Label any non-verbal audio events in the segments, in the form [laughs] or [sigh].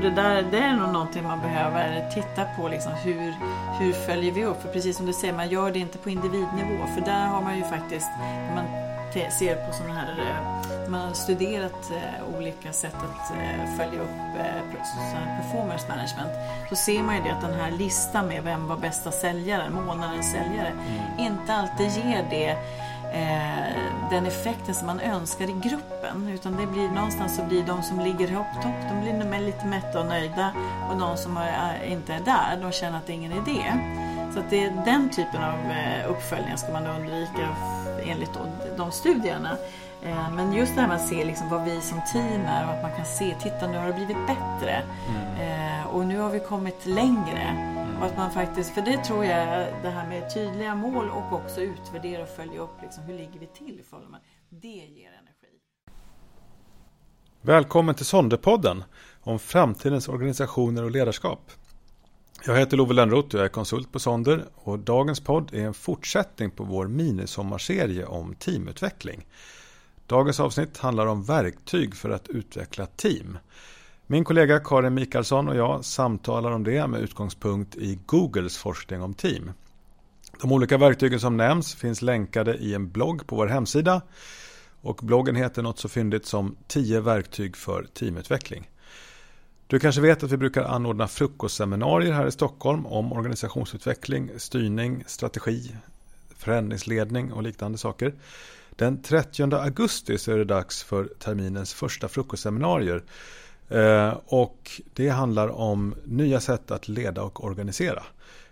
tror det där det är nog någonting man behöver titta på. Liksom, hur, hur följer vi upp? För precis som du säger, man gör det inte på individnivå. För där har man ju faktiskt, när man ser på sådana här, eh, man har studerat eh, olika sätt att eh, följa upp performance management. Så ser man ju det att den här listan med vem var bästa säljaren, månadens säljare, mm. inte alltid ger det den effekten som man önskar i gruppen. Utan det blir någonstans så blir de som ligger högt topp, de blir lite mätta och nöjda. Och de som är, inte är där, de känner att det är ingen idé. Så att det är den typen av eh, uppföljningar ska man undvika enligt de studierna. Eh, men just det här med att se liksom vad vi som team är och att man kan se, titta nu har det blivit bättre. Mm. Och nu har vi kommit längre. Och att man faktiskt, för det tror jag, det här med tydliga mål och också utvärdera och följa upp liksom, hur ligger vi till i Det ger energi. Välkommen till Sonderpodden om framtidens organisationer och ledarskap. Jag heter Love Lönnroth och jag är konsult på Sonder och dagens podd är en fortsättning på vår minisommarserie om teamutveckling. Dagens avsnitt handlar om verktyg för att utveckla team. Min kollega Karin Mikaelsson och jag samtalar om det med utgångspunkt i Googles forskning om team. De olika verktygen som nämns finns länkade i en blogg på vår hemsida och bloggen heter något så fyndigt som 10 verktyg för teamutveckling. Du kanske vet att vi brukar anordna frukostseminarier här i Stockholm om organisationsutveckling, styrning, strategi, förändringsledning och liknande saker. Den 30 augusti så är det dags för terminens första frukostseminarier och det handlar om nya sätt att leda och organisera.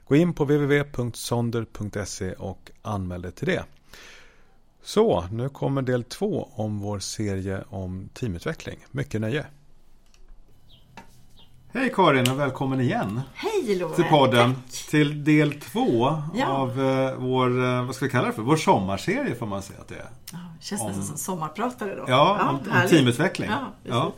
Gå in på www.sonder.se och anmäl dig till det. Så, nu kommer del två om vår serie om teamutveckling. Mycket nöje! Hej Karin och välkommen igen! Hej Love! Till podden, Tack. till del två ja. av uh, vår, uh, vad ska vi kalla det för, vår sommarserie får man säga att det är. Ja, känns om, nästan som sommarpratare då. Ja, ja om, om teamutveckling. Ja,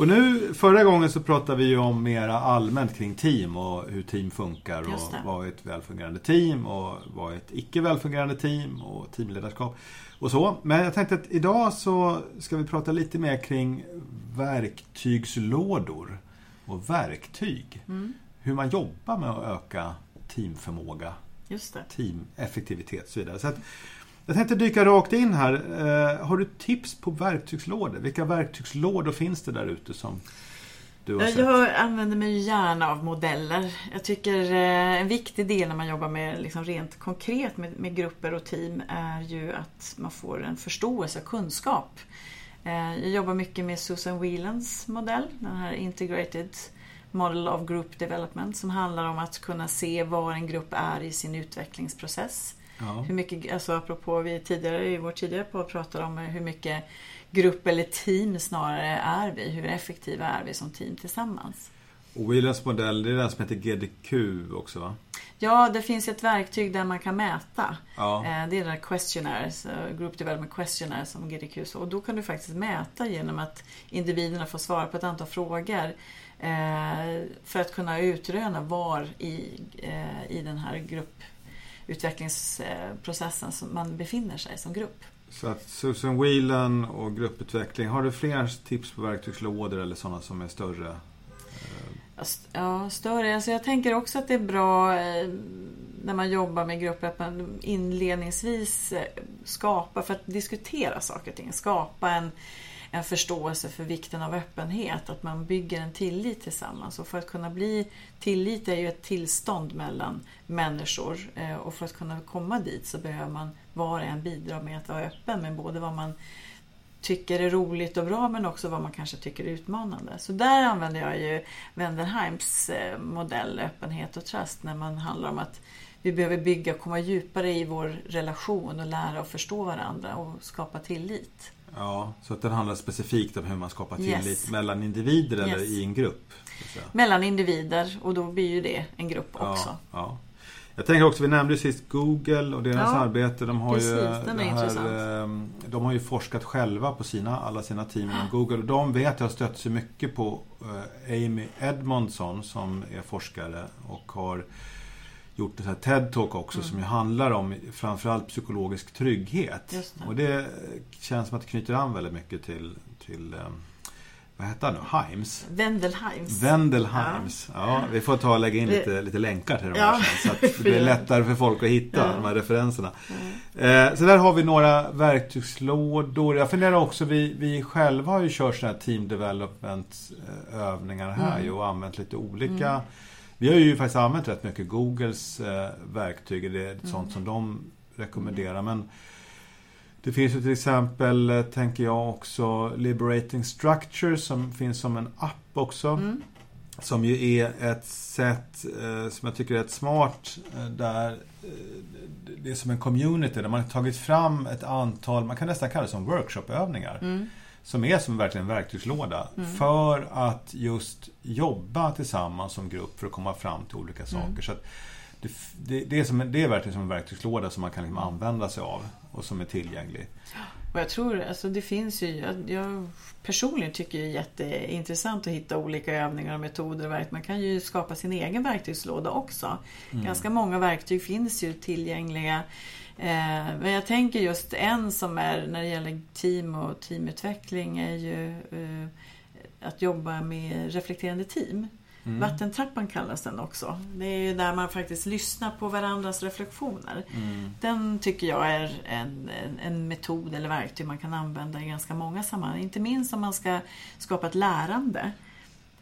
och nu, förra gången så pratade vi ju om mera allmänt kring team och hur team funkar och vad är ett välfungerande team och vad är ett icke välfungerande team och teamledarskap och så. Men jag tänkte att idag så ska vi prata lite mer kring verktygslådor och verktyg. Mm. Hur man jobbar med att öka teamförmåga, teameffektivitet och så vidare. Så att, jag tänkte dyka rakt in här. Eh, har du tips på verktygslådor? Vilka verktygslådor finns det där ute som du har sett? Jag använder mig gärna av modeller. Jag tycker eh, en viktig del när man jobbar med liksom rent konkret med, med grupper och team är ju att man får en förståelse och kunskap. Eh, jag jobbar mycket med Susan Whelans modell, den här Integrated Model of Group Development som handlar om att kunna se var en grupp är i sin utvecklingsprocess. Ja. Hur mycket, alltså apropå vi tidigare i vår tidigare podd pratade om hur mycket grupp eller team snarare är vi. Hur effektiva är vi som team tillsammans? Och Williams modell, det är den som heter GDQ också va? Ja, det finns ett verktyg där man kan mäta. Ja. Eh, det är den här questionnaires, Group Development Questionnaire som GDQ Och då kan du faktiskt mäta genom att individerna får svara på ett antal frågor. Eh, för att kunna utröna var i, eh, i den här grupp utvecklingsprocessen som man befinner sig som grupp. Så att Susan Whelan och grupputveckling, har du fler tips på verktygslådor eller sådana som är större? Ja, större. Alltså jag tänker också att det är bra eh, när man jobbar med grupper att man inledningsvis eh, skapar, för att diskutera saker och ting, skapa en en förståelse för vikten av öppenhet, att man bygger en tillit tillsammans. Och för att kunna bli tillit är ju ett tillstånd mellan människor eh, och för att kunna komma dit så behöver man var och en bidra med att vara öppen med både vad man tycker är roligt och bra men också vad man kanske tycker är utmanande. Så där använder jag ju Wenderheims eh, modell öppenhet och trust när man handlar om att vi behöver bygga och komma djupare i vår relation och lära och förstå varandra och skapa tillit. Ja, så att den handlar specifikt om hur man skapar tillit yes. mellan individer eller yes. i en grupp? Mellan individer och då blir ju det en grupp också. Ja, ja. Jag tänker också, vi nämnde ju sist Google och deras ja, arbete. De har, precis, ju, här, ehm, de har ju forskat själva på sina, alla sina team inom Google. Och de vet, jag har stött sig mycket på eh, Amy Edmondson som är forskare och har gjort en TED-talk också mm. som ju handlar om framförallt psykologisk trygghet. Det. Och det känns som att det knyter an väldigt mycket till, till um, vad hette han nu? Himes? Wendell Himes. Ja. ja. vi får ta och lägga in lite, lite länkar till de här ja, sen, så att [laughs] det blir lättare för folk att hitta ja. de här referenserna. Eh, så där har vi några verktygslådor. Jag funderar också, vi, vi själva har ju kört sådana här team development övningar här mm. och använt lite olika mm. Vi har ju faktiskt använt rätt mycket Googles eh, verktyg. Det är mm. sånt som de rekommenderar. Men det finns ju till exempel, eh, tänker jag också, Liberating Structure som finns som en app också. Mm. Som ju är ett sätt eh, som jag tycker är rätt smart. Där Det är som en community där man har tagit fram ett antal, man kan nästan kalla det som workshopövningar. Mm. Som är som verkligen en verktygslåda. Mm. För att just jobba tillsammans som grupp för att komma fram till olika saker. Mm. Så det, det, det, är som, det är verkligen som en verktygslåda som man kan liksom använda sig av och som är tillgänglig. Och jag tror, alltså det finns ju, jag, jag personligen tycker det är jätteintressant att hitta olika övningar och metoder. Man kan ju skapa sin egen verktygslåda också. Mm. Ganska många verktyg finns ju tillgängliga. Eh, men jag tänker just en som är när det gäller team och teamutveckling är ju eh, att jobba med reflekterande team. Mm. Vattentrappan kallas den också. Det är ju där man faktiskt lyssnar på varandras reflektioner. Mm. Den tycker jag är en, en, en, metod eller verktyg man kan använda i ganska många sammanhang. Inte minst om man ska skapa ett lärande.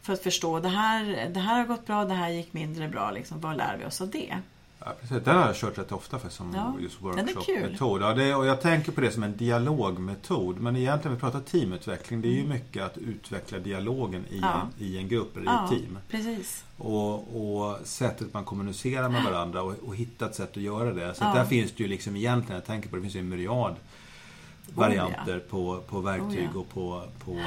För att förstå, det här, det här har gått bra, det här gick mindre bra. Liksom, vad lär vi oss av det? Ja, precis. Den har jag kört rätt ofta för som ja, just workshop-metod. Ja, det, och jag tänker på det som en dialogmetod. Men egentligen, vi pratar teamutveckling. Det är ju mm. mycket att utveckla dialogen i, ja. en, i en grupp eller ja, i ett team. Precis. Och, och sättet man kommunicerar med varandra och, och hitta ett sätt att göra det. Så där finns det ju liksom egentligen, jag tänker på det, finns ju en myriad varianter oh, på, på verktyg oh, och på, på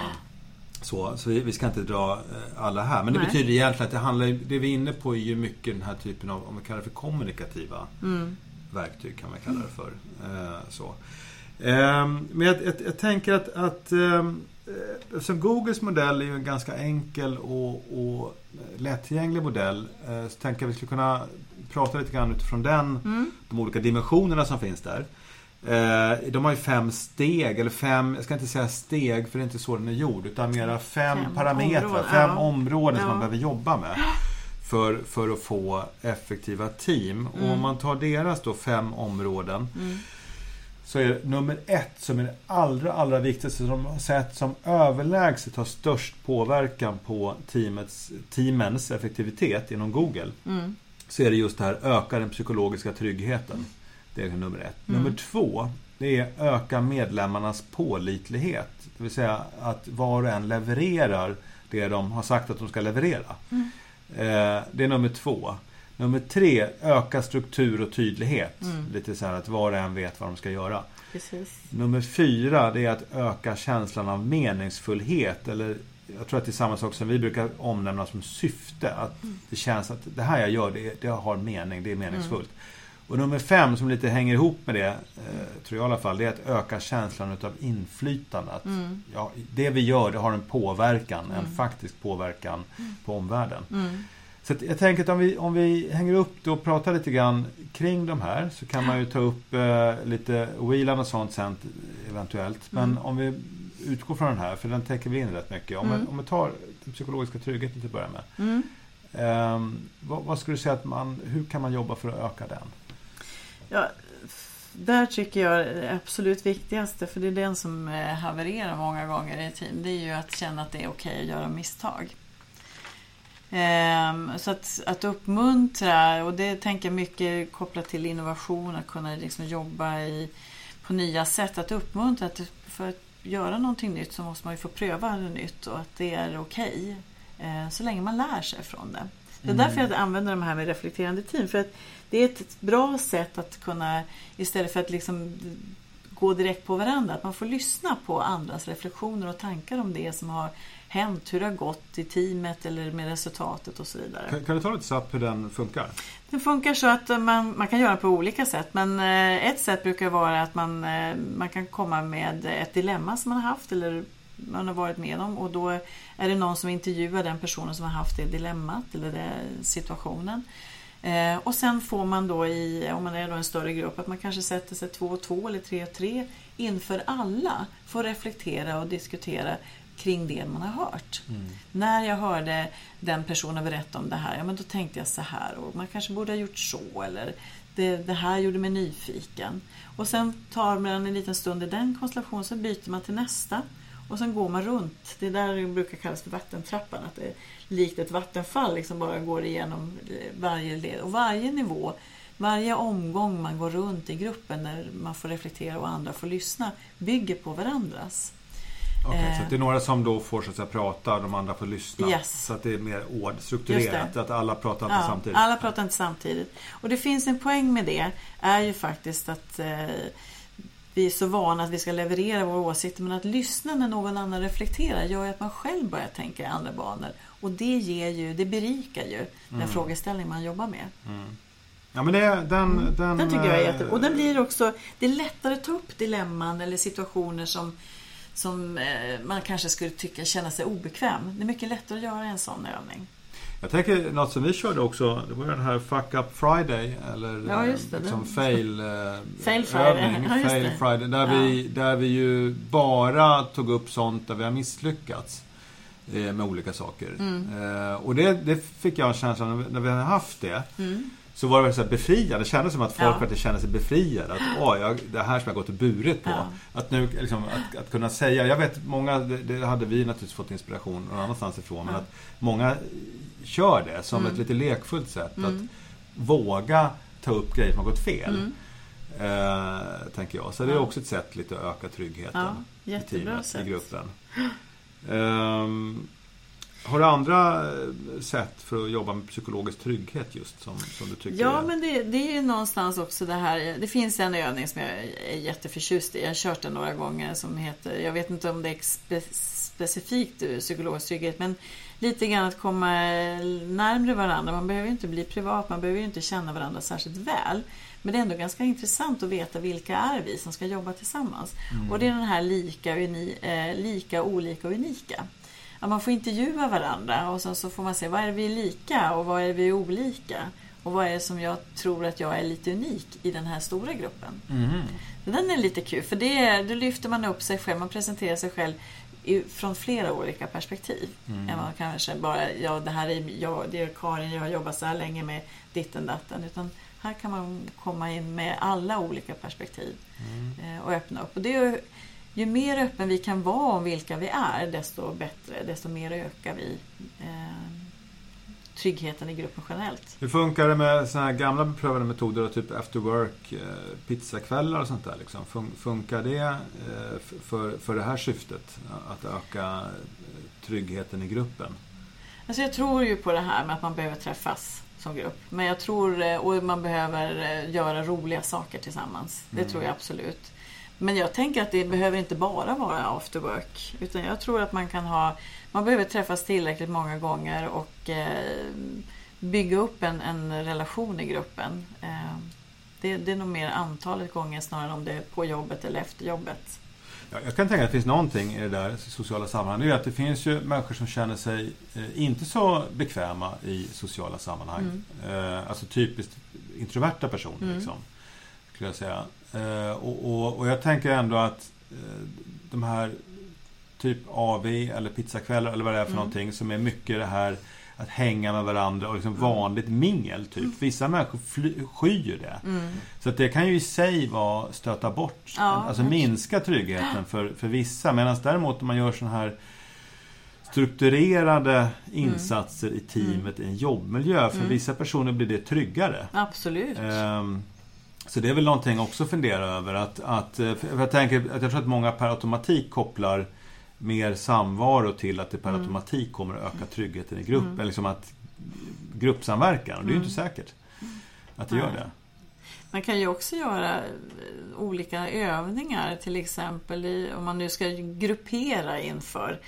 så, så vi ska inte dra eh, alla här. Men det Nej. betyder egentligen att det handlar, det vi är inne på är ju mycket den här typen av, om vi kallar det för kommunikativa mm. verktyg kan man kalla det för. Eh, så. Ehm, men jag, jag, jag, tänker att, att ehm, eftersom Googles modell är ju en ganska enkel och, och lättillgänglig modell så tänker jag att vi skulle kunna prata lite grann utifrån den, mm. de olika dimensionerna som finns där. Eh, de har ju fem steg, eller fem, jag ska inte säga steg för det är inte så den är gjord, utan mera fem, fem parametrar, områden, fem ja. områden som ja. man behöver jobba med. För, för att få effektiva team. Mm. Och om man tar deras då fem områden mm. Så är det nummer ett som är det allra, allra viktigaste som de har sett som överlägset har störst påverkan på teamets, teamens effektivitet inom Google. Mm. Så är det just det här öka den psykologiska tryggheten. Det är nummer ett. Mm. Nummer två, det är öka medlemmarnas pålitlighet. Det vill säga att var och en levererar det de har sagt att de ska leverera. Mm. Eh, det är nummer två. Nummer tre, öka struktur och tydlighet. Mm. Lite så här att var och en vet vad de ska göra. Precis. Nummer fyra, det är att öka känslan av meningsfullhet. Eller jag tror att det är samma sak som vi brukar omnämna som syfte. Att mm. det känns att det här jag gör, det, det har mening, det är meningsfullt. Mm. Och nummer fem som lite hänger ihop med det, eh, tror jag i alla fall, det är att öka känslan utav inflytande. Att, mm. ja, det vi gör, det har en påverkan, mm. en faktisk påverkan mm. på omvärlden. Mm. Så jag tänker att om vi, om vi hänger upp det och pratar lite grann kring de här så kan man ju ta upp eh, lite Whelan och sånt sen eventuellt. Men mm. om vi utgår från den här, för den täcker vi in rätt mycket. Om, vi, mm. om vi tar den psykologiska tryggheten till att börja med. Eh, vad, vad skulle du säga att man, hur kan man jobba för att öka den? Ja, där tycker jag det absolut viktigaste, för det är den som eh, havererar många gånger i team, det är ju att känna att det är okej okay att göra misstag. Ehm, så att, att uppmuntra, och det tänker jag mycket kopplat till innovation, att kunna liksom jobba i, på nya sätt. Att uppmuntra, att för att göra någonting nytt så måste man ju få pröva det nytt och att det är okej. Okay, eh, så länge man lär sig från det. Det är därför jag använder de här med reflekterande team. För att det är ett bra sätt att kunna, istället för att liksom gå direkt på varandra, att man får lyssna på andras reflektioner och tankar om det som har hänt, hur det har gått i teamet eller med resultatet och så vidare. Kan, kan du ta lite snabbt hur den funkar? Den funkar så att man, man kan göra på olika sätt men eh, ett sätt brukar vara att man, eh, man kan komma med ett dilemma som man har haft eller man har varit med om och då är det någon som intervjuar den personen som har haft det dilemmat eller den situationen. Eh, och sen får man då i, om man är då en större grupp, att man kanske sätter sig två och två eller tre och tre inför alla. Får reflektera och diskutera kring det man har hört. När jag hörde den personen berätta om det här, ja men då tänkte jag så här och man kanske borde ha gjort så eller det, det här gjorde mig nyfiken. Och sen tar man en liten stund i den konstellationen, så byter man till nästa. Och sen går man runt. Det är där brukar kallas för vattentrappan. Att det är likt ett vattenfall liksom bara går igenom varje led. Och varje nivå, varje omgång man går runt i gruppen när man får reflektera och andra får lyssna bygger på varandras. Okay, Eh. så att det är några som då får så att säga, prata och de andra får lyssna. Yes. Så att det är mer ord, Just strukturerat. det. Att alla pratar inte Ja, samtidigt. alla pratar inte samtidigt. Och det finns en poäng med det. är ju faktiskt att eh, vi är så vana att vi ska leverera våra åsikter men att lyssna när någon annan reflekterar gör ju att man själv börjar tänka i andra banor. Och det ger ju, det berikar ju den frågeställning man jobbar med. Ja men det, den, den, Mm. Den tycker jag är eh, jätte... Och den blir också... Det är lättare att ta upp dilemman eller situationer som, som eh, man kanske skulle tycka känna sig obekväm. Det är mycket lättare att göra en sån övning. Jag tänker något som vi körde också. Det var ju den här Fuck Up Friday. Eller Ja, det, liksom fail, eh, Fail Friday. övning. Ja, fail. Friday. Där, Ja. vi, där vi ju bara tog upp sånt där vi har misslyckats. Med olika saker. Mm. Eh, och det, det fick jag en känsla av när vi- hade haft det. Mm. Så var det väl så befriande. Det kändes som att folk Ja. verkligen kände sig befriade. Att åh, jag, det här som jag gått och burit på. Ja. Att nu liksom, att, att kunna säga. Jag vet många, det, det hade vi naturligtvis fått inspiration någon annanstans ifrån. Men Ja. att många kör det som Mm. ett lite lekfullt sätt. Mm. Att våga ta upp grejer som har gått fel. Mm. Eh, tänker jag. Så det är också ett sätt lite att öka tryggheten i teamet, sätt. i gruppen. [gasps] Ehm, har du andra eh, sätt för att jobba med psykologisk trygghet just som, som du tycker Ja, är- men det, det är ju någonstans också det här. Det finns en övning som jag är jätteförtjust i. Jag har kört den några gånger som heter, jag vet inte om det är spe, specifikt psykologisk trygghet, men lite grann att komma närmare varandra. Man behöver ju inte bli privat, man behöver ju inte känna varandra särskilt väl. Men det är ändå ganska intressant att veta vilka är vi som ska jobba tillsammans. Och det är den här lika, uni, eh, lika, olika och unika. Att man får intervjua varandra och sen så får man se vad är vi lika och vad är vi olika. Och vad är det som jag tror att jag är lite unik i den här stora gruppen. Så Den är lite kul för det, då lyfter man upp sig själv, man presenterar sig själv från flera olika perspektiv. Än vad kanske bara, ja det här är jag, det är Karin, jag har jobbat så här länge med ditten datten. Utan här kan man komma in med alla olika perspektiv eh, och öppna upp. Och det är, ju- ju mer öppen vi kan vara om vilka vi är, desto bättre, desto mer ökar vi eh, tryggheten i gruppen generellt. Hur funkar det med såna här gamla beprövade metoder, typ after work, eh, pizzakvällar och sånt där? Liksom? Fun- Funkar det eh, för, för det här syftet? Att öka eh, tryggheten i gruppen? Alltså jag tror ju på det här med att man behöver träffas som grupp. Men jag tror, och man behöver eh, göra roliga saker tillsammans. Det tror jag absolut. Men jag tänker att det behöver inte bara vara after work. Utan jag tror att man kan ha, man behöver träffas tillräckligt många gånger och eh, bygga upp en, en relation i gruppen. Eh, det, det är nog mer antalet gånger snarare än om det är på jobbet eller efter jobbet. Ja, jag kan tänka att det finns någonting i det där sociala sammanhang. Det är att det finns ju människor som känner sig eh, inte så bekväma i sociala sammanhang. Eh, alltså typiskt introverta personer. Mm. Liksom, skulle jag säga. Och, och, och jag tänker ändå att de här typ AV eller pizzakvällar eller vad det är för Mm. någonting som är mycket det här att hänga med varandra och liksom vanligt mingel. Typ. Vissa människor fly, skyr det. Mm. Så att det kan ju i sig vara stöta bort, Ja, alltså absolut. minska tryggheten för, för vissa. Medan däremot om man gör sådana här strukturerade insatser i teamet i en jobbmiljö. För Mm. vissa personer blir det tryggare. Absolut. Ehm, så det är väl någonting också att fundera över. Att, att, eh, jag, tänker, att jag tror att många per automatik kopplar mer samvaro till att det per Mm. automatik kommer att öka tryggheten i gruppen. Eller liksom att gruppsamverkan. Och det är ju Mm. inte säkert att det gör Nej. det. Man kan ju också göra eh, olika övningar, till exempel i, om man nu ska gruppera inför.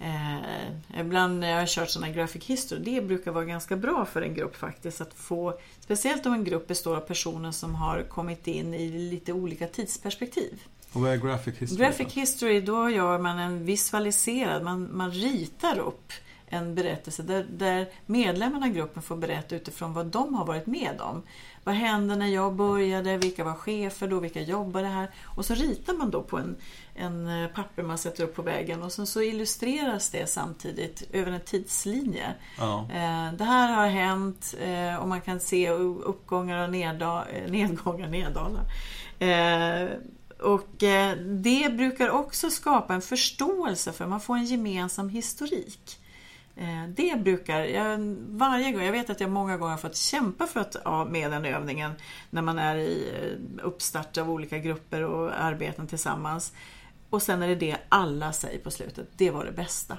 Eh, ibland när jag har kört sådana graphic history, det brukar vara ganska bra för en grupp faktiskt. att få, Speciellt om en grupp består av personer som har kommit in i lite olika tidsperspektiv. Och vad är graphic history? Graphic history, då gör man en visualiserad, man, man ritar upp en berättelse där, där medlemmarna i gruppen får berätta utifrån vad de har varit med om. Vad hände när jag började? Vilka var chefer då? Vilka jobbade här? Och så ritar man då på en, en eh, papper man sätter upp på väggen och sen så illustreras det samtidigt över en tidslinje. Ja. Eh, det här har hänt eh, och man kan se uppgångar och nedgångar, neddalar. Och eh, det brukar också skapa en förståelse för man får en gemensam historik. Eh, det brukar, jag, varje gång, jag vet att jag många gånger har fått kämpa för att med den övningen när man är i eh, uppstart av olika grupper och arbeten tillsammans. Och sen är det det alla säger på slutet, det var det bästa.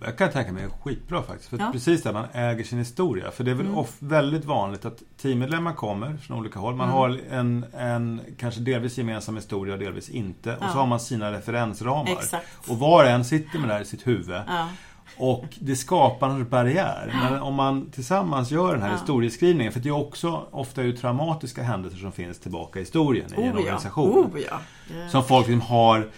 Jag kan tänka mig skitbra faktiskt. För ja. Precis där man äger sin historia. För det är väl mm. väldigt vanligt att teammedlemmar kommer från olika håll. Man mm. har en, en kanske delvis gemensam historia och delvis inte. Och ja. så har man sina referensramar. Exakt. Och var och en sitter med det här i sitt huvud. Ja. Och det skapar en barriär. Men om man tillsammans gör den här ja. historieskrivningen, för det är också ofta ju traumatiska händelser som finns tillbaka i historien oh, i en organisation. Oh, ja. yeah. Som folk liksom har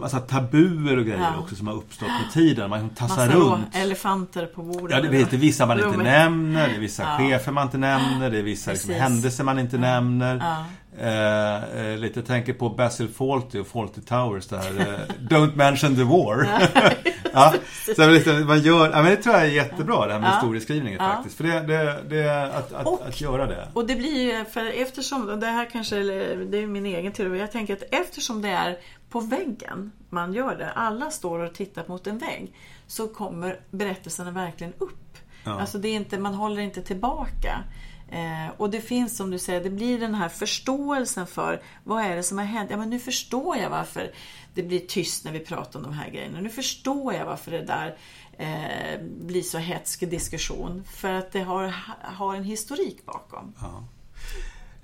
massa tabuer och grejer ja. också som har uppstått med tiden. Man tassar Massa runt. elefanter på bordet. Ja, det, vet, det är vissa man inte nämner, det är vissa ja. chefer man inte nämner, det är vissa liksom, händelser man inte nämner. Eh, eh, lite tänker på Basil Fawlty och Fawlty Towers där. Eh, Don't mention the war. ja, [laughs] så lite, man gör, ja, men det tror jag är jättebra det här med ja. historieskrivningen ja. faktiskt. För det, det, det att, att, och, att göra det. Och det blir för eftersom, det här kanske det är min egen teori, jag tänker att eftersom det är på väggen man gör det, alla står och tittar mot en vägg, så kommer berättelserna verkligen upp. Ja. Alltså det är inte, man håller inte tillbaka. Eh, och det finns som du säger, det blir den här förståelsen för vad är det som har hänt? Ja men nu förstår jag varför det blir tyst när vi pratar om de här grejerna. Nu förstår jag varför det där eh, blir så hetsk diskussion. För att det har, har en historik bakom. Ja.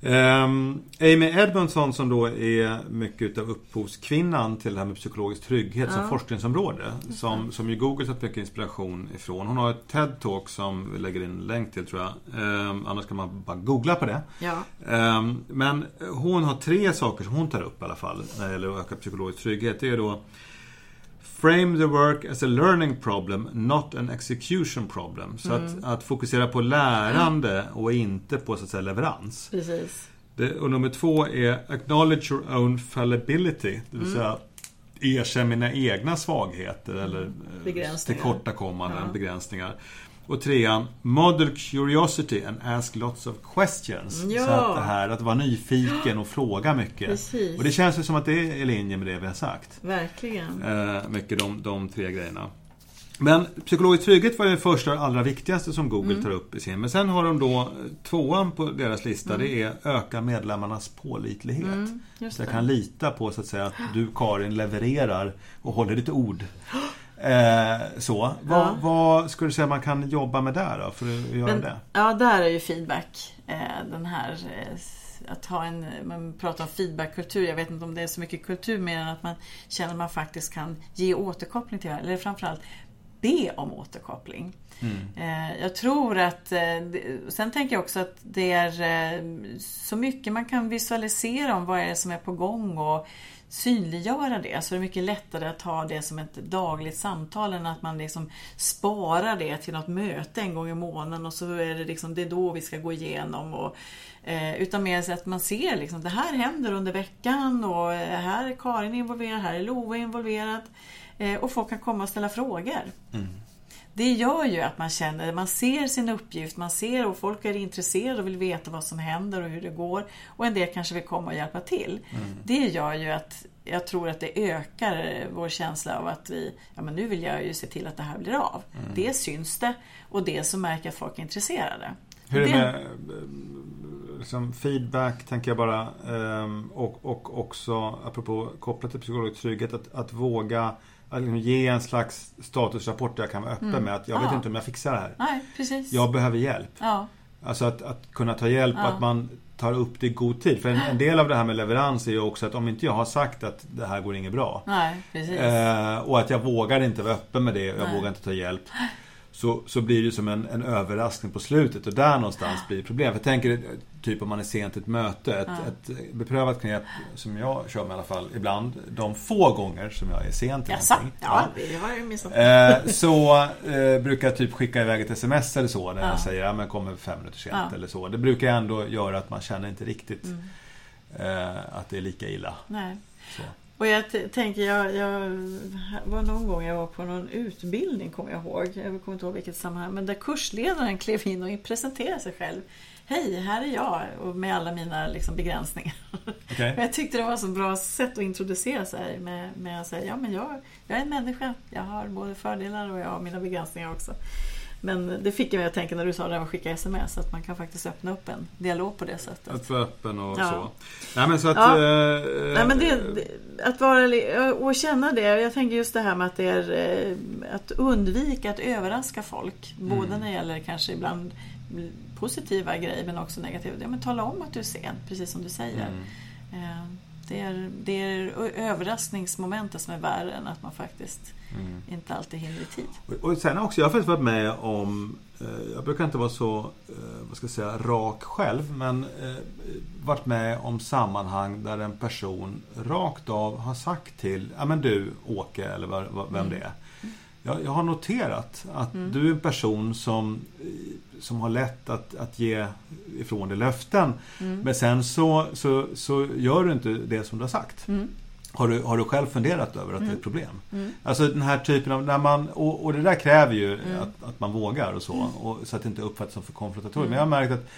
Um, Amy Edmondson som då är mycket av upphovskvinnan till det här med psykologisk trygghet ja. som forskningsområde. Som, som ju Google tagit mycket inspiration ifrån. Hon har ett TED-talk som vi lägger in länk till tror jag. Um, annars kan man bara googla på det. Ja. Um, men hon har tre saker som hon tar upp i alla fall när det gäller att öka psykologisk trygghet. Det är då Frame the work as a learning problem, not an execution problem. Så mm. att, att, fokusera på lärande och inte på så att säga leverans. Precis. Det, och nummer två är acknowledge your own fallibility. Det vill mm. säga erkänn mina egna svagheter eller eh, tillkortakommanden, ja. begränsningar. Och trean, model curiosity and ask lots of questions. Ja. Så att det här att vara nyfiken och fråga mycket. Precis. Och det känns ju som att det är i linje med det vi har sagt. Verkligen. Eh, mycket de, de tre grejerna. Men psykologisk trygghet var det första och allra viktigaste som Google mm. tar upp i sin. Men sen har de då tvåan på deras lista. Mm. Det är öka medlemmarnas pålitlighet. Mm, så jag kan lita på så att säga att du Karin levererar och håller ditt ord. [gasps] Eh, så. Vad, ja. vad skulle du säga man kan jobba med där då, för att göra Men, det? Ja, där är ju feedback. Eh, den här eh, att ha en, man pratar om feedbackkultur. Jag vet inte om det är så mycket kultur mer än att man känner att man faktiskt kan ge återkoppling till det. Eller framförallt be om återkoppling. Mm. Eh, jag tror att, eh, sen tänker jag också att det är eh, så mycket man kan visualisera om vad är det som är på gång och synliggöra det så är det mycket lättare att ha det som ett dagligt samtal än att man liksom sparar det till något möte en gång i månaden och så är det liksom det är då vi ska gå igenom. Och, eh, utan mer så att man ser liksom det här händer under veckan och eh, här är Karin involverad, här är Lova involverad. Eh, och folk kan komma och ställa frågor. Mm det gör ju att man känner, man ser sin uppgift, man ser och folk är intresserade och vill veta vad som händer och hur det går. Och en del kanske vill komma och hjälpa till. Mm. Det gör ju att jag tror att det ökar vår känsla av att vi, ja men nu vill jag ju se till att det här blir av. Mm. Det syns det och det så märker att folk är intresserade. Hur är det med liksom feedback, tänker jag bara, ehm, och, och också apropå kopplat till psykologisk trygghet, att, att våga att liksom ge en slags statusrapport där jag kan vara öppen mm. med att jag vet inte om jag fixar det här. Nej, precis. Jag behöver hjälp. Ja. Alltså att, att kunna ta hjälp och att man tar upp det i god tid. För en, en, del av det här med leverans är ju också att om inte jag har sagt att det här går inget bra. Nej, precis. Eh, och att jag vågar inte vara öppen med det och jag Nej. vågar inte ta hjälp. Så, så blir det som en, en överraskning på slutet och där någonstans blir det problem. För jag tänker typ om man är sent till ett möte. Ett, ja. ett beprövat knep som jag kör med i alla fall ibland. De få gånger som jag är sen till Jaså? någonting. Ja, det har jag missat. Eh, så eh, brukar jag typ skicka iväg ett sms eller så när ja. jag säger att ja, jag kommer fem minuter sent ja. eller så. Det brukar ändå göra att man känner inte riktigt mm. eh, att det är lika illa. Nej. Så. Och jag tänker, jag, jag var någon gång jag var på någon utbildning, kommer jag ihåg. Jag kommer inte ihåg vilket sammanhang. Men där kursledaren klev in och presenterade sig själv. Hej, här är jag och med alla mina liksom, begränsningar. Okay. [laughs] Men jag tyckte det var så bra sätt att introducera sig med, med att säga ja men jag, jag är en människa. Jag har både fördelar och jag har mina begränsningar också. Men det fick mig att tänka när du sa det att skicka sms att man kan faktiskt öppna upp en dialog på det sättet. Att vara öppen och ja. så. Nej men så att... Ja. Eh, Nej, men det, att vara och känna det. Jag tänker just det här med att det är eh, att undvika att överraska folk. Mm. Både när det gäller kanske ibland positiva grejer men också negativa. Ja, men tala om att du är sen, precis som du säger. Mm. Det är, det är överraskningsmomentet som är värre än att man faktiskt mm. inte alltid hinner i tid. Och, och sen också, jag har faktiskt varit med om, eh, jag brukar inte vara så, eh, vad ska jag säga, rak själv, men eh, varit med om sammanhang där en person rakt av har sagt till, ja men du Åke, eller vem mm. det är. Jag, jag, har noterat att mm. du är en person som, som har lätt att, att ge ifrån dig löften. Mm. Men sen så, så, så gör du inte det som du har sagt. Mm. Har du, har du själv funderat över att det är ett mm. problem? Mm. Alltså den här typen av, när man, och, och det där kräver ju mm. att, att man vågar och så. Och, så att det inte uppfattas som för konfrontatoriskt. Men jag har märkt att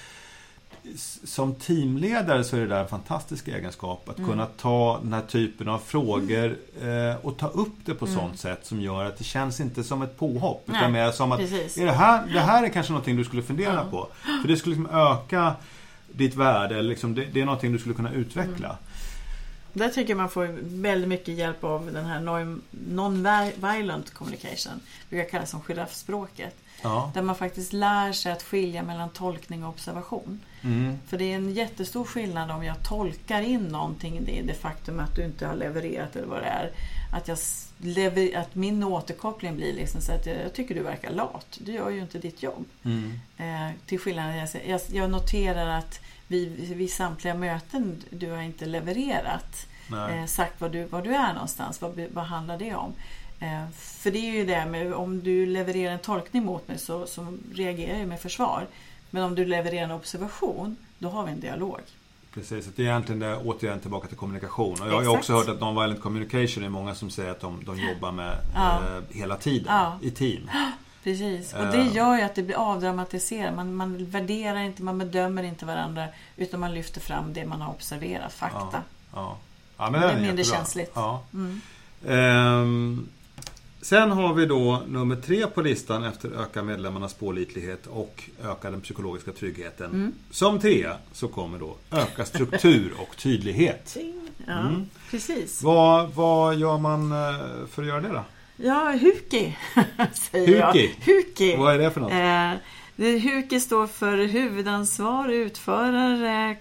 som teamledare så är det där en fantastisk egenskap. Att mm. kunna ta den här typen av frågor eh, och ta upp det på mm. sånt sätt som gör att det känns inte som ett påhopp. Nej, utan mer som att är det, här, det här är kanske någonting du skulle fundera ja. på. För det skulle liksom öka ditt värde. Liksom det, det, är någonting du skulle kunna utveckla. Mm. Där tycker jag man får väldigt mycket hjälp av den här non-violent communication. Det brukar kallas som giraffspråket. Ja. Där man faktiskt lär sig att skilja mellan tolkning och observation. Mm. För det är en jättestor skillnad om jag tolkar in någonting i det faktum att du inte har levererat eller vad det är. Att, jag lever, att min återkoppling blir liksom så att jag, jag, tycker du verkar lat. Du gör ju inte ditt jobb. Mm. Eh, till skillnad, jag, jag, jag noterar att vid, vid samtliga möten du har inte levererat. Eh, sagt var du, var du är någonstans. Vad, vad handlar det om? Eh, för det är ju det med om du levererar en tolkning mot mig så, så reagerar jag med försvar. Men om du levererar en observation, då har vi en dialog. Precis, det är egentligen det, återigen tillbaka till kommunikation. Och jag har också hört att non-violent communication är många som säger att de, de jobbar med ja. eh, hela tiden ja. i team. [gasps] Precis, och det eh. gör ju att det blir avdramatiserat. Man, man värderar inte, man bedömer inte varandra utan man lyfter fram det man har observerat, fakta. Ja, ja. ja men det är, mindre känsligt. Ja. Mm. Um, Sen har vi då nummer tre på listan efter öka medlemmarnas pålitlighet och öka den psykologiska tryggheten. Mm. Som tre så kommer då öka struktur och tydlighet. [laughs] Ja, mm. precis. Vad, vad gör man eh, för att göra det då? Ja, Huki [laughs] säger Huki. jag. Huki. Vad är det för något? Eh, HUKI står för huvudansvar, utförare,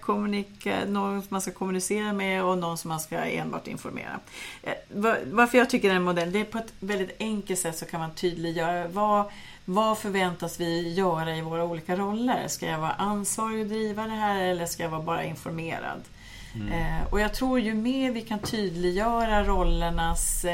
någon som man ska kommunicera med och någon som man ska enbart informera. Eh, varför jag tycker den modellen, det är på ett väldigt enkelt sätt så kan man tydliggöra vad, vad förväntas vi göra i våra olika roller? Ska jag vara ansvarig och driva det här eller ska jag vara bara informerad? Mm. Eh, och jag tror ju mer vi kan tydliggöra rollernas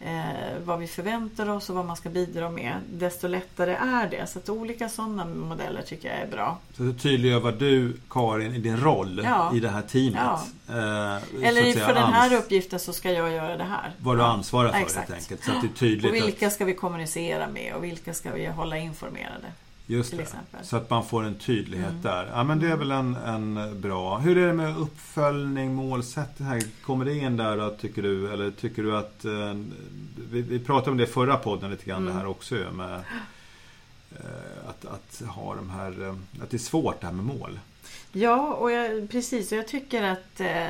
eh, vad vi förväntar oss och vad man ska bidra med, desto lättare är det. Så att olika sådana modeller tycker jag är bra. Så du tydliggör vad du, Karin, i din roll ja. i det här teamet. Ja. Eh, Eller för den här uppgiften så ska jag göra det här. Vad du ansvarar för Exakt. helt enkelt. Så att det är tydligt och vilka att... ska vi kommunicera med och vilka ska vi hålla informerade. Just det. Exempel. Så att man får en tydlighet mm. där. Ja men det är väl en, en bra. Hur är det med uppföljning, målsättning här? Kommer det in där då, tycker du? Eller tycker du att... Eh, vi, vi, pratade om det i förra podden lite grann mm. det här också med eh, att, att ha de här... Eh, att det är svårt det här med mål. Ja, och jag, precis. Och jag tycker att eh,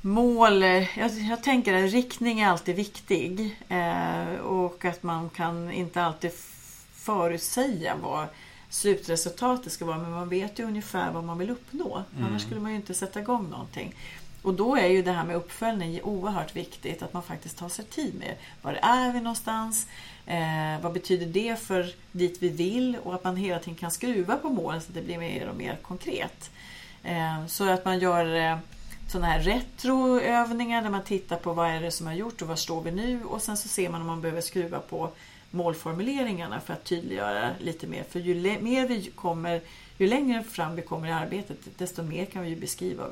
mål... Jag, jag, tänker att riktning är alltid viktig. Eh, och att man kan inte alltid förutsäga vad slutresultatet ska vara men man vet ju ungefär vad man vill uppnå. Mm. Annars skulle man ju inte sätta igång någonting. Och då är ju det här med uppföljning oerhört viktigt, att man faktiskt tar sig tid med Var är vi någonstans? Eh, vad betyder det för dit vi vill? Och att man hela tiden kan skruva på målen så att det blir mer och mer konkret. Eh, så att man gör eh, sådana här retroövningar där man tittar på vad är det som har gjort och var står vi nu? Och sen så ser man om man behöver skruva på målformuleringarna för att tydliggöra lite mer. För ju mer vi kommer, ju längre fram vi kommer i arbetet, desto mer kan vi ju beskriva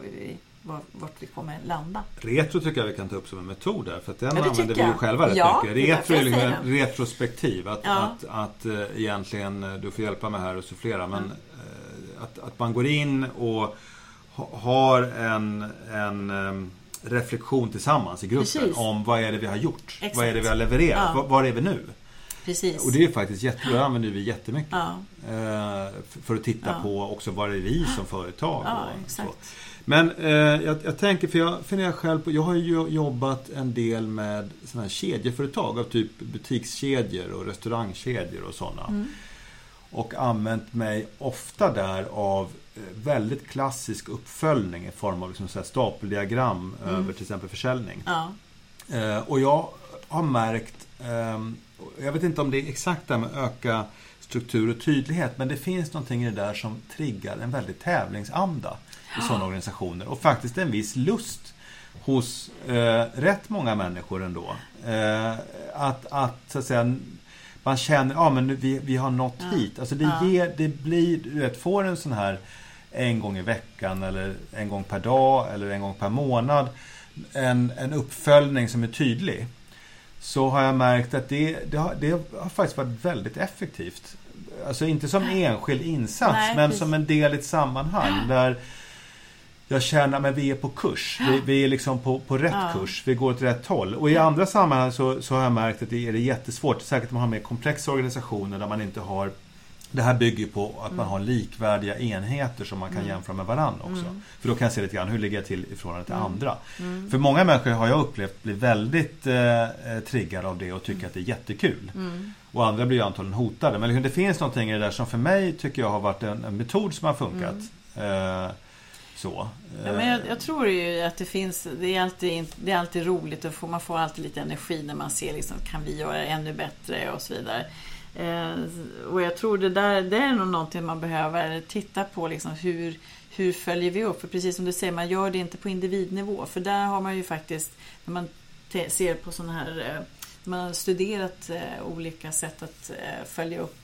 vart vi kommer landa. Retro tycker jag vi kan ta upp som en metod där, för att den ja, använder vi ju själva rätt ja, mycket. Retro är liksom retrospektiv, att, ja. att, att, äh, egentligen, eh, du får hjälpa mig här och sufflera, men mm. äh, att, att man går in och har en, en reflektion tillsammans i gruppen Precis. om vad är det vi har gjort? Exakt. Vad är det vi har levererat? Ja. Var är vi nu? Precis. Och det är faktiskt jätte, det använder vi jättemycket. Ja. Eh, för att titta ja. på också vad är vi som företag. Ja, exakt. Men eh, jag, jag, tänker, för jag funderar själv på, jag har ju jobbat en del med sådana här kedjeföretag av typ butikskedjor och restaurangkedjor och sådana. Mm. Och använt mig ofta där av eh, väldigt klassisk uppföljning i form av liksom så stapeldiagram mm. över till exempel försäljning. Ja. Eh, och jag har märkt ehm, jag vet inte om det är exakt det här med öka struktur och tydlighet, men det finns någonting i det där som triggar en väldig tävlingsanda i sådana organisationer och faktiskt en viss lust hos eh, rätt många människor ändå. Eh, att, att, så att säga, man känner, ja men vi, vi har nått ja. hit. Alltså det, ja. ger, det blir, du vet, får en sån här en gång i veckan eller en gång per dag eller en gång per månad en, en uppföljning som är tydlig så har jag märkt att det, det, har, det har faktiskt varit väldigt effektivt. Alltså inte som enskild insats Nej, men precis. som en del i ett sammanhang där jag känner att vi är på kurs. Vi, vi är liksom på, på rätt ja. kurs. Vi går åt rätt håll. Och i andra sammanhang så, så har jag märkt att det är jättesvårt. Säkert om man har mer komplexa organisationer där man inte har det här bygger på att man mm. har likvärdiga enheter som man kan mm. jämföra med varandra också. Mm. För då kan jag se lite grann, hur ligger jag till i förhållande till mm. andra? Mm. För många människor har jag upplevt blir väldigt eh, triggade av det och tycker att det är jättekul. Och andra blir ju antagligen hotade. Men liksom, det finns någonting i det där som för mig tycker jag har varit en, en metod som har funkat. Eh, så. Ja, men jag, jag, tror ju att det finns, det är alltid, det är alltid roligt och man får alltid lite energi när man ser liksom, kan vi göra det ännu bättre och så vidare. Eh, och jag tror det där det är nog någonting man behöver titta på. Liksom, hur, hur följer vi upp? För precis som du säger, man gör det inte på individnivå. För där har man ju faktiskt, när man ser på sådana här eh, man har studerat eh, olika sätt att följa upp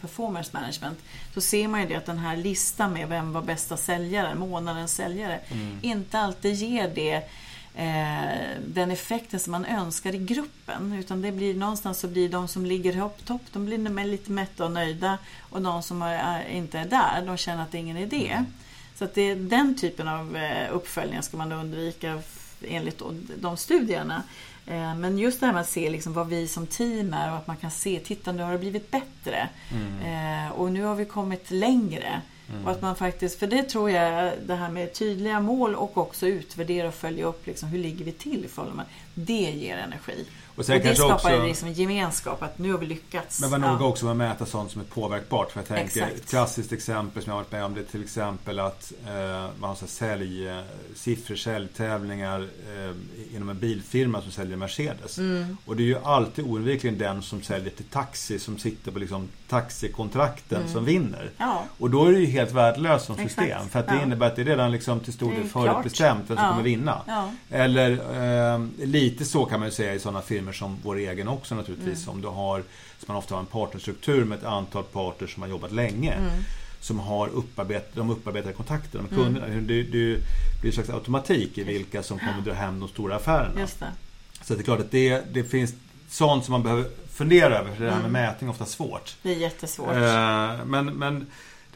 performance management. Så ser man ju det att den här listan med vem var bästa säljare, månadens säljare, mm. inte alltid ger det eh, den effekten som man önskar i gruppen. Utan det blir någonstans så blir de som ligger på topp, de blir lite mätta och nöjda. Och de som är, inte är där, de känner att det är ingen idé. Mm. Så att det är den typen av eh, uppföljningar ska man undvika enligt de studierna. Eh, men just det här med att se liksom vad vi som team är och att man kan se, titta nu har det blivit bättre. Mm. Och nu har vi kommit längre. Mm. Och att man faktiskt, för det tror jag, det här med tydliga mål och också utvärdera och följa upp liksom, hur ligger vi till i förhållande. Det ger energi. Och, och det skapar också, liksom gemenskap, att nu har vi lyckats. Men var noga ja. också med att mäta sånt som är påverkbart. För jag tänker, Exakt. ett klassiskt exempel som jag har varit med om det är till exempel att eh, man har så sälj, eh, säljtävlingar eh, inom en bilfirma som säljer Mercedes. Mm. Och det är ju alltid oundvikligen den som säljer till taxi som sitter på liksom taxikontrakten mm. som vinner. Ja. Och då är det ju helt värdelöst som system. Exakt. För att det ja. innebär att det är redan liksom till stor del förutbestämt vem som kommer vinna. Eller eh, lite så kan man ju säga i sådana firmor firmor som vår egen också naturligtvis. Mm. Om du har, som man ofta har en partnerstruktur med ett antal parter som har jobbat länge. Mm. Som har upparbet, de upparbetade kontakterna med kunderna. Mm. Det, det blir en slags automatik i vilka som kommer dra hem de stora affärerna. Så det är klart att det, det finns sånt som man behöver fundera över. För det här med mm. mätning är ofta svårt. Det är jättesvårt. Eh, men, men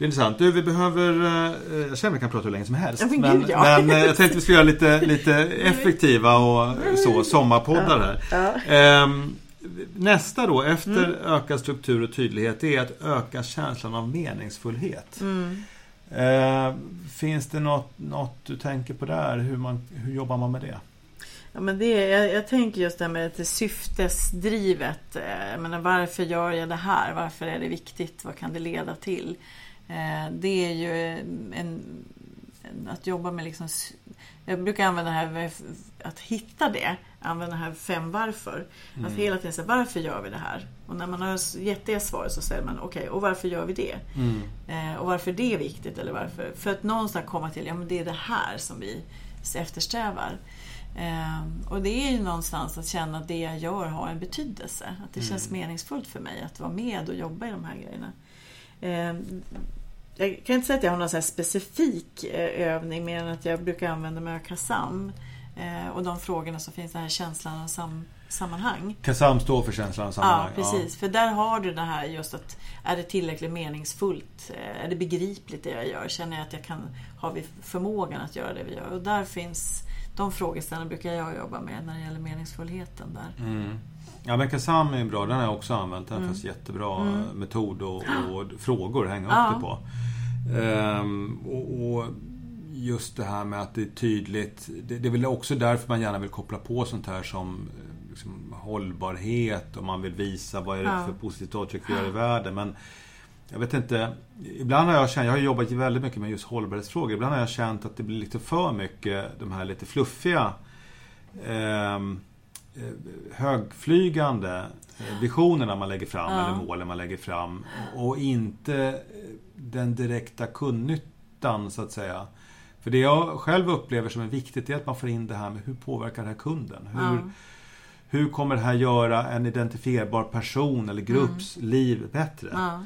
det är intressant. Du, vi behöver... Eh, jag känner att vi kan prata hur länge som helst. men, men, ja. men eh, jag tänkte att vi skulle göra lite, lite [laughs] effektiva och så, sommarpoddar här. Ja. Ehm, nästa då, efter mm. ökad struktur och tydlighet, det är att öka känslan av meningsfullhet. Mm. Ehm, finns det något, något du tänker på där? Hur, man, hur jobbar man med det? Ja, men det, jag, jag tänker just det här med det syftesdrivet. Jag menar, varför gör jag det här? Varför är det viktigt? Vad kan det leda till? Eh, det är ju en, att jobba med liksom, jag brukar använda det här med att hitta det, använda det här fem varför. Mm. Att hela tiden säga varför gör vi det här? Och när man har gett det svaret så säger man okej, okay, och varför gör vi det? Mm. Eh, och varför det är viktigt eller varför? För att någonstans komma till, ja men det är det här som vi eftersträvar. Eh, och det är ju någonstans att känna att det jag gör har en betydelse. Att det mm. känns meningsfullt för mig att vara med och jobba i de här grejerna. Jag kan inte säga att jag har någon så specifik eh, övning mer än att jag brukar använda mig av KASAM. Eh, och de frågorna så finns den här känslan av sam sammanhang. KASAM står för känslan av sammanhang? Ja, precis. Ja. För där har du det här just att är det tillräckligt meningsfullt? Eh, är det begripligt det jag gör? Känner jag att jag kan, har vi förmågan att göra det vi gör? Och där finns de frågeställningarna brukar jag jobba med när det gäller meningsfullheten där. Mm. Ja men Kasam är bra, den har jag också använt. Den mm. finns jättebra mm. metod och, och, frågor att hänga upp ja. det på. Ehm, och, och, just det här med att det är tydligt. Det, det är väl också därför man gärna vill koppla på sånt här som liksom, hållbarhet och man vill visa vad är det ja. för positivt avtryck vi gör i världen. Men jag vet inte. Ibland har jag känt, jag har jobbat väldigt mycket med just hållbarhetsfrågor. Ibland har jag känt att det blir lite för mycket de här lite fluffiga ehm, eh, högflygande eh, visionerna man lägger fram ja. eller målen man lägger fram. Och inte den direkta kundnyttan så att säga. För det jag själv upplever som är viktigt är att man får in det här med hur påverkar det här kunden? Hur, ja. hur kommer det här göra en identifierbar person eller grupps mm. liv bättre? Ja.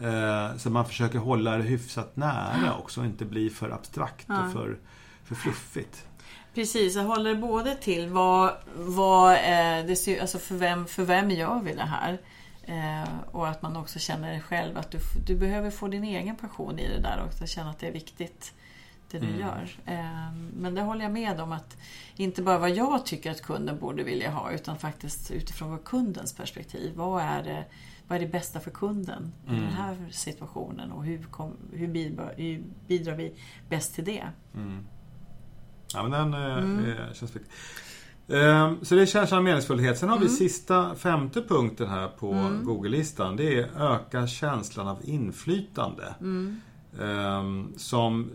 Eh, så man försöker hålla det hyfsat nära också inte bli för abstrakt och för, för fluffigt. Precis, jag håller både till vad, vad eh, det, alltså för, vem, för vem gör vi det här? Eh, och att man också känner själv att du, du behöver få din egen passion i det där också. Känna att det är viktigt det du mm. gör. Eh, men det håller jag med om att inte bara vad jag tycker att kunden borde vilja ha utan faktiskt utifrån vad kundens perspektiv. Vad är det, vad är det bästa för kunden mm. i den här situationen och hur, kom, hur, bidrar, hur bidrar vi bäst till det? Mm. Ja men den eh, mm. känns viktig. Ehm, så det är känslan av meningsfullhet. Sen har vi mm. sista, femte punkten här på mm. Google-listan. Det är öka känslan av inflytande. Ehm, som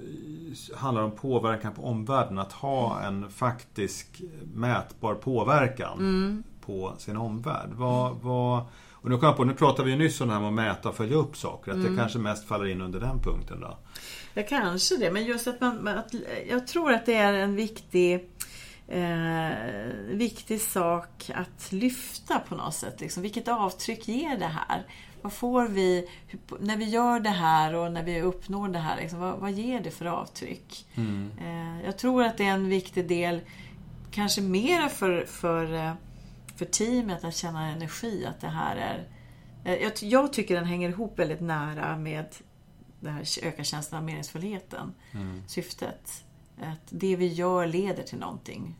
handlar om påverkan på omvärlden. Att ha en faktisk mätbar påverkan mm. på sin omvärld. Vad, vad, och nu kom jag på, nu pratade vi ju nyss om det här med att mäta och följa upp saker. Att det mm. kanske mest faller in under den punkten då. Ja, kanske det. Men just att man, att, jag tror att det är en viktig eh, viktig sak att lyfta på något sätt. Liksom, vilket avtryck ger det här? Vad får vi när vi gör det här och när vi uppnår det här? Liksom, vad, vad ger det för avtryck? Mm. Eh, jag tror att det är en viktig del, kanske mer för, för, eh, för teamet att känna energi, att det här är eh, jag, jag tycker den hänger ihop väldigt nära med det här öka känslan av meningsfullheten. Mm. Syftet. Att det vi gör leder till någonting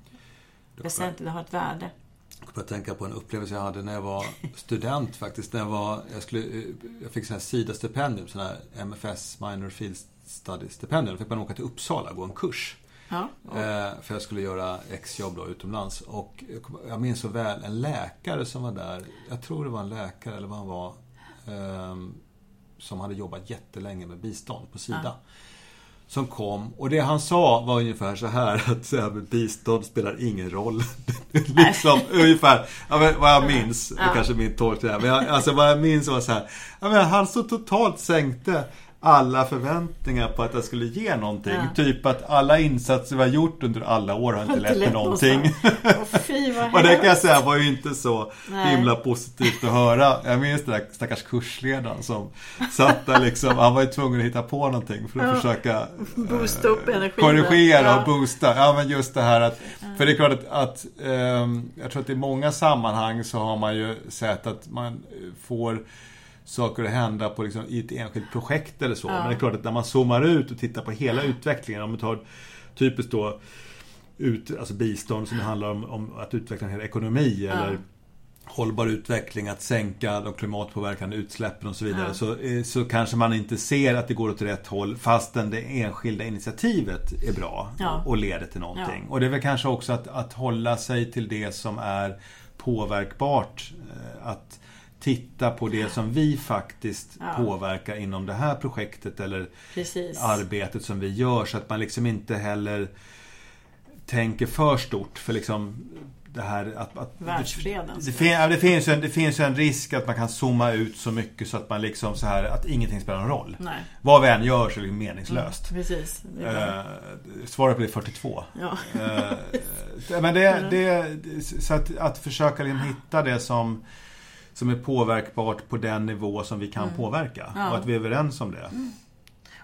väsentligt, det har ett värde. Jag kommer att tänka på en upplevelse jag hade när jag var student faktiskt. När jag, var, jag, skulle, jag fick sån här SIDA-stipendium, sån här MFS, Minor Field Study-stipendium. Då fick man åka till Uppsala och gå en kurs. Ja. Eh, för jag skulle göra exjobb då utomlands. Och jag minns så väl en läkare som var där. Jag tror det var en läkare eller vad han var. Ehm, som hade jobbat jättelänge med bistånd på SIDA. Ja som kom och det han sa var ungefär så här [laughs] att så här, bistånd spelar ingen roll. [laughs] liksom ungefär, vad jag minns, ja. kanske min tolkning men jag, alltså vad jag minns var så här, han så totalt sänkte alla förväntningar på att jag skulle ge någonting. Ja. Typ att alla insatser vi har gjort under alla år har inte lett till någonting. Oh, fy, [laughs] och det kan jag säga var ju inte så Nej. himla positivt att höra. Jag minns den där stackars kursledaren som satt där liksom. Han var ju tvungen att hitta på någonting för att ja. försöka Boosta upp energin. Korrigera ja. och boosta. Ja men just det här att För det är klart att, att um, jag tror att i många sammanhang så har man ju sett att man får saker att hända på liksom, i ett enskilt projekt eller så. Ja. Men det är klart att när man zoomar ut och tittar på hela utvecklingen, om man tar typiskt då ut, alltså bistånd som handlar om, om att utveckla en hel ekonomi ja. eller hållbar utveckling, att sänka de klimatpåverkande utsläppen och så vidare. Ja. Så, eh, så kanske man inte ser att det går åt rätt håll fastän det enskilda initiativet är bra ja. och leder till någonting. Ja. Och det är väl kanske också att, att hålla sig till det som är påverkbart. Eh, att titta på det som vi faktiskt Ja. påverkar inom det här projektet eller Precis. arbetet som vi gör så att man liksom inte heller tänker för stort för liksom det här att... att Världsfreden. det, fin, ja, det, finns ju en, det finns en risk att man kan zooma ut så mycket så att man liksom så här att ingenting spelar någon roll. Nej. Vad vi än gör så är det meningslöst. Precis. Det är bra. Eh, svaret blir 42. Ja. Eh, men [laughs] det, det, så att, att försöka liksom hitta det som, som är påverkbart på den nivå som vi kan påverka. Mm. Ja. Mm. Och att vi är överens om det.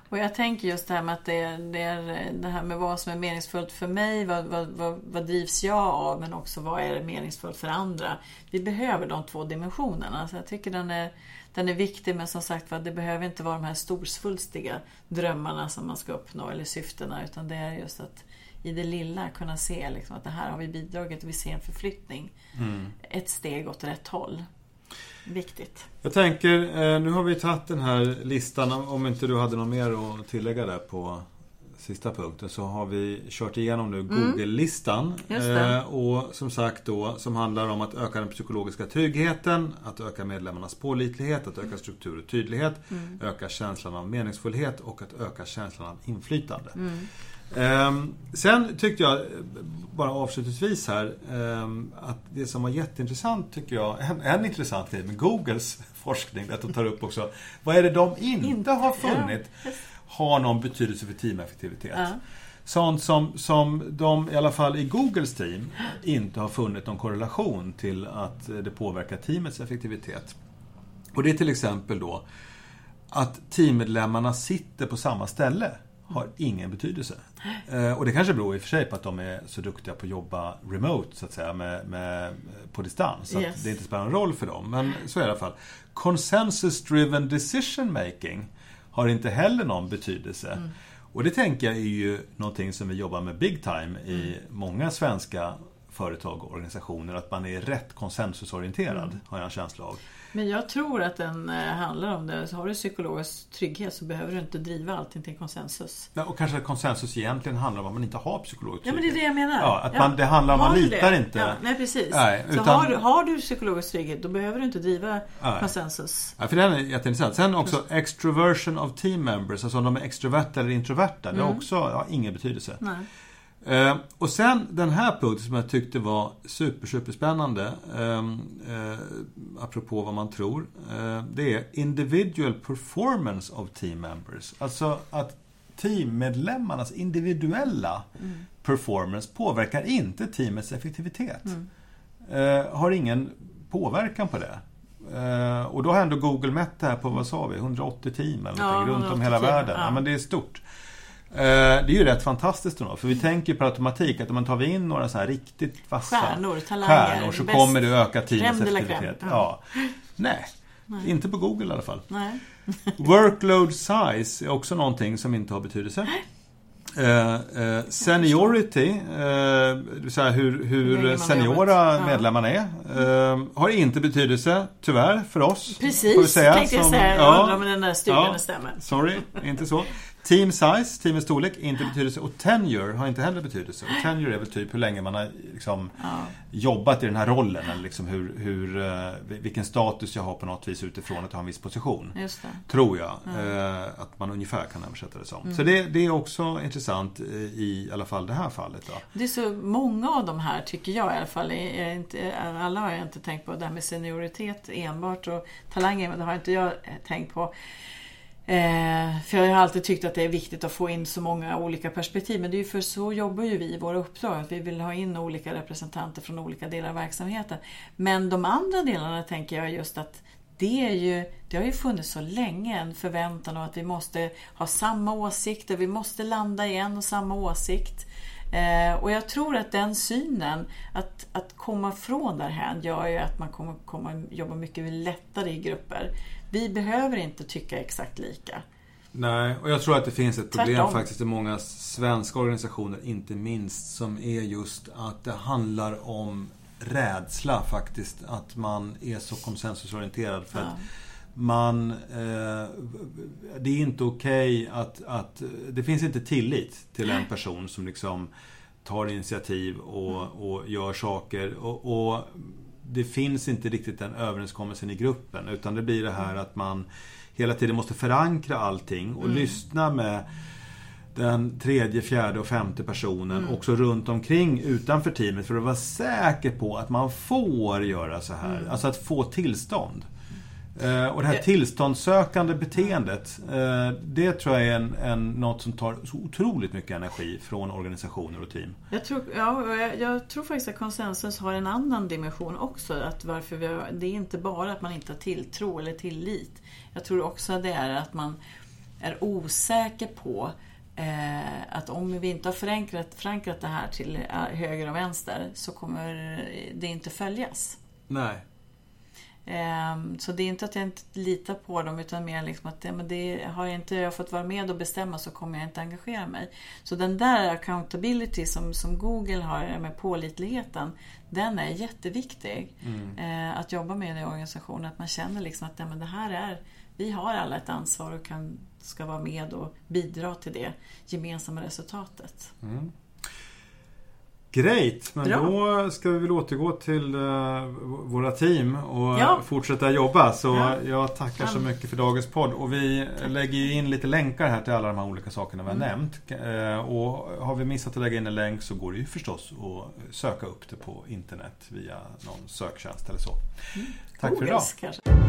Och jag tänker just det här med att det, det är det här med vad som är meningsfullt för mig, vad, vad, vad, vad drivs jag av, men också vad är meningsfullt för andra. Vi behöver de två dimensionerna. Så jag tycker den är, den är viktig, men som sagt det behöver inte vara de här storsvulstiga drömmarna som man ska uppnå, eller syftena, utan det är just att i det lilla kunna se liksom, att det här har vi bidragit och vi ser en förflyttning. Ett steg åt rätt håll. Viktigt. Jag tänker, eh, nu har vi tagit den här listan. Om inte du hade något mer att tillägga där på sista punkten så har vi kört igenom nu Google-listan. Mm. Det. Eh, Och som sagt då, som handlar om att öka den psykologiska tryggheten, att öka medlemmarnas pålitlighet, att öka struktur och tydlighet, Mm. öka känslan av meningsfullhet och att öka känslan av inflytande. Mm. Ehm, sen tyckte jag, bara avslutningsvis här, ehm, att det som var jätteintressant tycker jag, en, en intressant grej med Googles [laughs] forskning, att de tar upp också, vad är det de inte, Inte, har ja, funnit har någon betydelse för teameffektivitet? Ja. Sånt som, som de, i alla fall i Googles team, inte har funnit någon korrelation till att det påverkar teamets effektivitet. Och det är till exempel då att teammedlemmarna sitter på samma ställe har ingen betydelse. Eh, och det kanske beror i och för sig på att de är så duktiga på att jobba remote, så att säga, med, med, på distans. Så Yes. att det inte spelar någon roll för dem. Men så är det i alla fall. Consensus driven decision making har inte heller någon betydelse. Och det tänker jag är ju någonting som vi jobbar med big time i många svenska företag och organisationer. Att man är rätt konsensusorienterad, har jag en känsla av. Men jag tror att den eh, handlar om det. Så har du psykologisk trygghet så behöver du inte driva allting till konsensus. Ja, Och kanske att konsensus egentligen handlar om att man inte har psykologisk Ja men det är det trygghet. jag menar. Ja, att man- det handlar om Har man litar det? inte. Ja, nej precis. Nej, så utan- har, du, har du psykologisk trygghet då behöver du inte driva Nej. konsensus. Ja, för den är jätteintressant. Sen också extroversion of team members, alltså om de är extroverta eller introverta. Det har Mm. också ja, ingen betydelse. Nej. Eh, och sen den här punkten som jag tyckte var super, superspännande. Eh, eh, apropå vad man tror. Eh, det är individual performance of team members. Alltså att teammedlemmarnas individuella performance påverkar inte teamets effektivitet. Eh, har ingen påverkan på det. Eh, och då har ändå Google mätt det här på, vad sa vi, 180 team eller Ja, runt om 180 hela team, världen. Ja. ja. men det är stort. Eh, Det är ju rätt fantastiskt då, för vi tänker per automatik att om man tar in några så här riktigt vassa Stjärnor, talanger, stjärnor så bäst. kommer det öka teamets effektivitet. Ja. [laughs] Nej, inte på Google i alla fall. Nej. [laughs] Workload size är också någonting som inte har betydelse. Eh, eh, seniority, eh, säga hur, Hur seniora. Ja. medlemmarna är, eh, har inte betydelse, tyvärr, för oss. Precis, säga, tänkte jag som- säga. Jag ja. undrar om den där studien Ja. stämmer. Sorry, inte så. Team size, teamets storlek, inte betydelse. Och tenure har inte heller betydelse. Och tenure är väl typ hur länge man har liksom Ja. jobbat i den här rollen. Eller liksom hur, hur, eh, vilken status jag har på något vis utifrån att ha en viss position. Tror jag eh, att man ungefär kan översätta det som. Mm. Så det, det är också intressant eh, i alla fall det här fallet. Då. Det är så många av de här tycker jag i alla fall. Är inte, alla har jag inte tänkt på. Det här med senioritet enbart och talanger, men det har inte jag tänkt på. Eh, för jag har alltid tyckt att det är viktigt att få in så många olika perspektiv. Men det är ju för så jobbar ju vi i våra uppdrag. Att vi vill ha in olika representanter från olika delar av verksamheten. Men de andra delarna tänker jag just att det, är ju, det har ju funnits så länge en förväntan om att vi måste ha samma åsikter. Vi måste landa i en och samma åsikt. Eh, och jag tror att den synen, att, att komma från därhän, gör ju att man kommer, kommer jobba mycket lättare i grupper. Vi behöver inte tycka exakt lika. Nej, och jag tror att det finns ett problem Tvärtom. faktiskt i många svenska organisationer, inte minst, som är just att det handlar om rädsla faktiskt. Att man är så konsensusorienterad. För Ja. att man... Eh, det är inte okej att, att... Det finns inte tillit till en person som liksom tar initiativ och, och gör saker. Och, och det finns inte riktigt den överenskommelsen i gruppen. Utan det blir det här att man hela tiden måste förankra allting och mm. lyssna med den tredje, fjärde och femte personen mm. också runt omkring utanför teamet för att vara säker på att man får göra så här. Mm. Alltså att få tillstånd. Eh, och det här tillståndssökande beteendet, eh, det tror jag är en, en, något som tar så otroligt mycket energi från organisationer och team. Jag tror, ja, jag, jag tror faktiskt att konsensus har en annan dimension också. Att varför vi har, det är inte bara att man inte har tilltro eller tillit. Jag tror också att det är att man är osäker på eh, att om vi inte har förankrat, förankrat det här till höger och vänster så kommer det inte följas. Nej. Ehm, så det är inte att jag inte litar på dem utan mer liksom att men det, har jag inte jag fått vara med och bestämma så kommer jag inte engagera mig. Så den där accountability som, som Google har med pålitligheten, den är jätteviktig mm. Eh, att jobba med i organisationen. Att man känner liksom att men det här är, vi har alla ett ansvar och kan, ska vara med och bidra till det gemensamma resultatet. Mm. Great, men Bra. då ska vi väl återgå till uh, våra team och ja. fortsätta jobba. Så ja. jag tackar så mycket för dagens podd. Och vi Tack. lägger in lite länkar här till alla de här olika sakerna vi har mm. nämnt. Uh, och har vi missat att lägga in en länk så går det ju förstås att söka upp det på internet via någon söktjänst eller så. Mm. Tack Googles, för idag. Kanske.